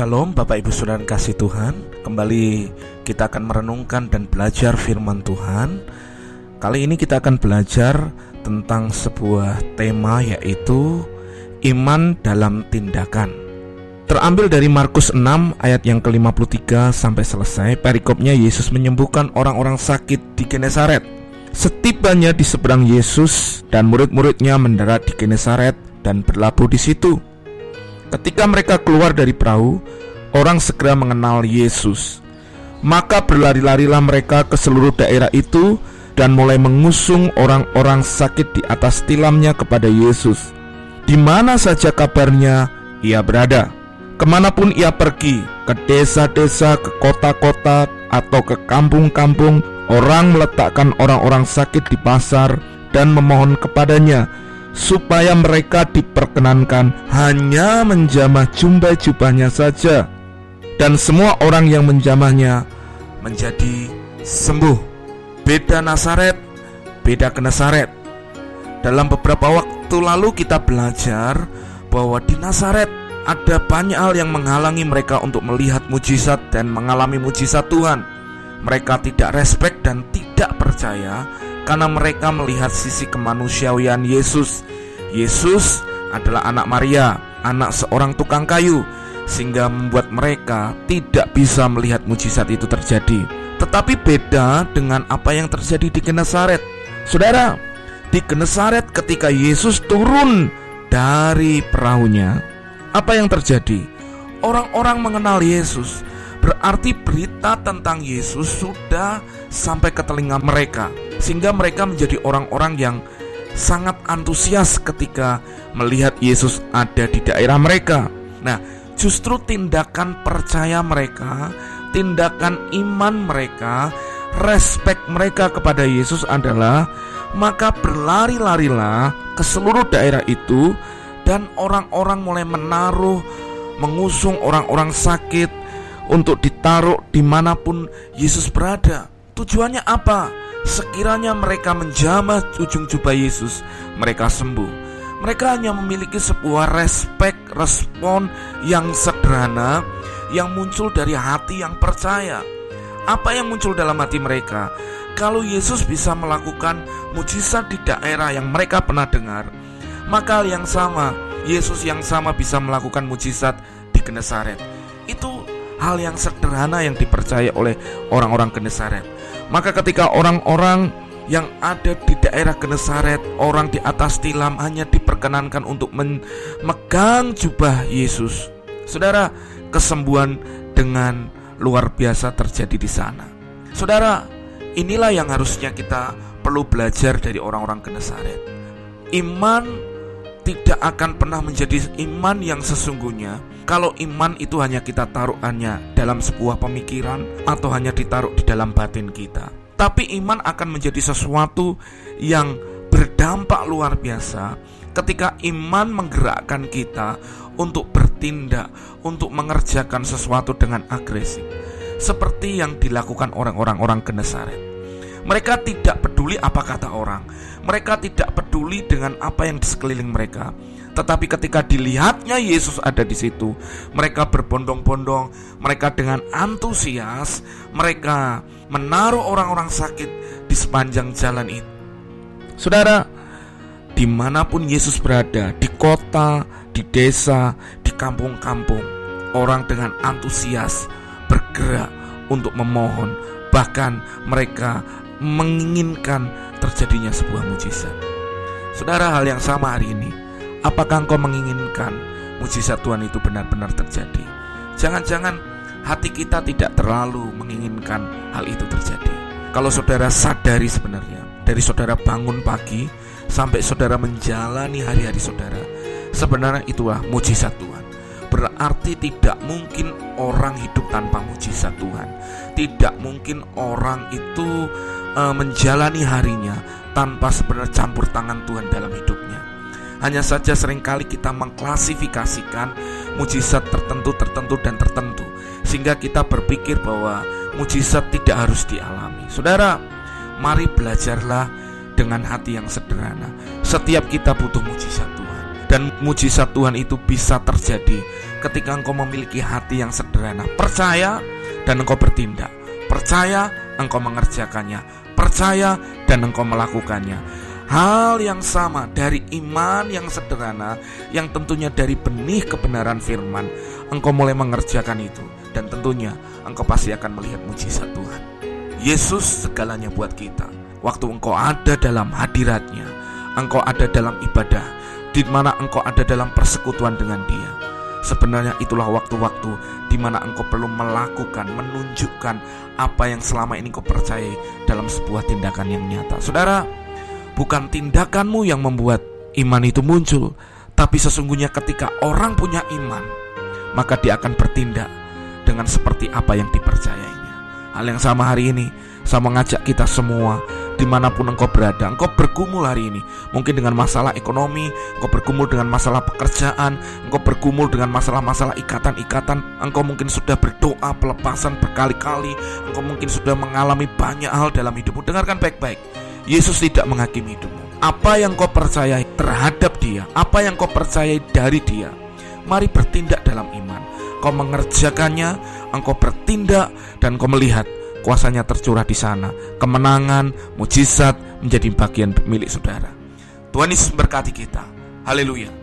Shalom Bapak Ibu Saudara kasih Tuhan. Kembali kita akan merenungkan dan belajar firman Tuhan. Kali ini kita akan belajar tentang sebuah tema yaitu Iman dalam tindakan. Terambil dari Markus 6 ayat yang ke-53 sampai selesai Perikopnya Yesus menyembuhkan orang-orang sakit di Genesaret. Setibanya di seberang Yesus dan murid-muridnya mendarat di Genesaret dan berlabuh di situ Ketika mereka keluar dari perahu, orang segera mengenal Yesus. Maka berlari-larilah mereka ke seluruh daerah itu dan mulai mengusung orang-orang sakit di atas tilamnya kepada Yesus. Di mana saja kabarnya ia berada. Ke mana pun ia pergi, ke desa-desa, ke kota-kota, atau ke kampung-kampung, orang meletakkan orang-orang sakit di pasar dan memohon kepadanya supaya mereka diperkenankan hanya menjamah jumbai jubahnya saja. Dan semua orang yang menjamahnya menjadi sembuh. Beda Nasaret beda ke Nasaret dalam beberapa waktu lalu kita belajar bahwa di Nasaret ada banyak hal yang menghalangi mereka untuk melihat mujizat dan mengalami mujizat Tuhan. Mereka tidak respek dan tidak percaya karena mereka melihat sisi kemanusiaan Yesus. Yesus adalah anak Maria, anak seorang tukang kayu, sehingga membuat mereka tidak bisa melihat mujizat itu terjadi. Tetapi beda dengan apa yang terjadi di Genesaret. Saudara, di Genesaret ketika Yesus turun dari perahunya, apa yang terjadi? Orang-orang mengenal Yesus, berarti berita tentang Yesus sudah sampai ke telinga mereka sehingga mereka menjadi orang-orang yang sangat antusias ketika melihat Yesus ada di daerah mereka. Nah, justru tindakan percaya mereka, tindakan iman mereka, respek mereka kepada Yesus adalah maka berlari-larilah ke seluruh daerah itu dan orang-orang mulai menaruh mengusung orang-orang sakit untuk ditaruh di mana pun Yesus berada. Tujuannya apa? Sekiranya mereka menjamah ujung jubah Yesus, mereka sembuh. Mereka hanya memiliki sebuah respek, respon yang sederhana yang muncul dari hati yang percaya. Apa yang muncul dalam hati mereka? Kalau Yesus bisa melakukan mujizat di daerah yang mereka pernah dengar, maka yang sama, Yesus yang sama bisa melakukan mujizat di Genesaret. Itu hal yang sederhana yang dipercaya oleh orang-orang Genesaret. Maka ketika orang-orang yang ada di daerah Genesaret, orang di atas tilam hanya diperkenankan untuk memegang jubah Yesus. Saudara, kesembuhan dengan luar biasa terjadi di sana. Saudara, inilah yang harusnya kita perlu belajar dari orang-orang Genesaret. Iman tidak akan pernah menjadi iman yang sesungguhnya kalau iman itu hanya kita taruh hanya dalam sebuah pemikiran atau hanya ditaruh di dalam batin kita. Tapi iman akan menjadi sesuatu yang berdampak luar biasa ketika iman menggerakkan kita untuk bertindak, untuk mengerjakan sesuatu dengan agresif. Seperti yang dilakukan orang-orang orang Genesaret. Mereka tidak peduli apa kata orang. Mereka tidak peduli dengan apa yang di sekeliling mereka. Tetapi ketika dilihatnya Yesus ada di situ, mereka berbondong-bondong, mereka dengan antusias, mereka menaruh orang-orang sakit di sepanjang jalan itu. Saudara, di mana pun Yesus berada, di kota, di desa, di kampung-kampung, orang dengan antusias bergerak untuk memohon, bahkan mereka menginginkan terjadinya sebuah mujizat. Saudara, hal yang sama hari ini Apakah engkau menginginkan mujizat Tuhan itu benar-benar terjadi? Jangan-jangan hati kita tidak terlalu menginginkan hal itu terjadi. Kalau saudara sadari sebenarnya, dari saudara bangun pagi sampai saudara menjalani hari-hari saudara, sebenarnya itulah mujizat Tuhan. Berarti tidak mungkin orang hidup tanpa mujizat Tuhan. Tidak mungkin orang itu e, menjalani harinya tanpa sebenarnya campur tangan Tuhan dalam hidupnya. Hanya saja sering kali kita mengklasifikasikan mujizat tertentu, tertentu, dan tertentu Sehingga kita berpikir bahwa mujizat tidak harus dialami Saudara, mari belajarlah dengan hati yang sederhana Setiap kita butuh mujizat Tuhan Dan mujizat Tuhan itu bisa terjadi ketika engkau memiliki hati yang sederhana. Percaya dan engkau bertindak. Percaya engkau mengerjakannya. Percaya dan engkau melakukannya. Hal yang sama dari iman yang sederhana yang tentunya dari benih kebenaran firman engkau mulai mengerjakan itu dan tentunya engkau pasti akan melihat mujizat Tuhan. Yesus segalanya buat kita. Waktu engkau ada dalam hadiratnya, engkau ada dalam ibadah, di mana engkau ada dalam persekutuan dengan Dia. Sebenarnya itulah waktu-waktu di mana engkau perlu melakukan, menunjukkan apa yang selama ini engkau percayai dalam sebuah tindakan yang nyata. Saudara, bukan tindakanmu yang membuat iman itu muncul, tapi sesungguhnya ketika orang punya iman, maka dia akan bertindak dengan seperti apa yang dipercayainya. Hal yang sama hari ini, saya mengajak kita semua di mana pun engkau berada Engkau bergumul hari ini. Mungkin dengan masalah ekonomi Engkau bergumul dengan masalah pekerjaan Engkau bergumul dengan masalah-masalah ikatan-ikatan Engkau mungkin sudah berdoa pelepasan berkali-kali Engkau mungkin sudah mengalami banyak hal dalam hidupmu. Dengarkan baik-baik. Yesus tidak menghakimi hidupmu. Apa yang kau percayai terhadap dia Apa yang kau percayai dari dia Mari bertindak dalam iman. Kau mengerjakannya Engkau bertindak Dan kau melihat kuasanya tercurah di sana. Kemenangan, mujizat menjadi bagian milik saudara. Tuhan Yesus berkati kita. Haleluya.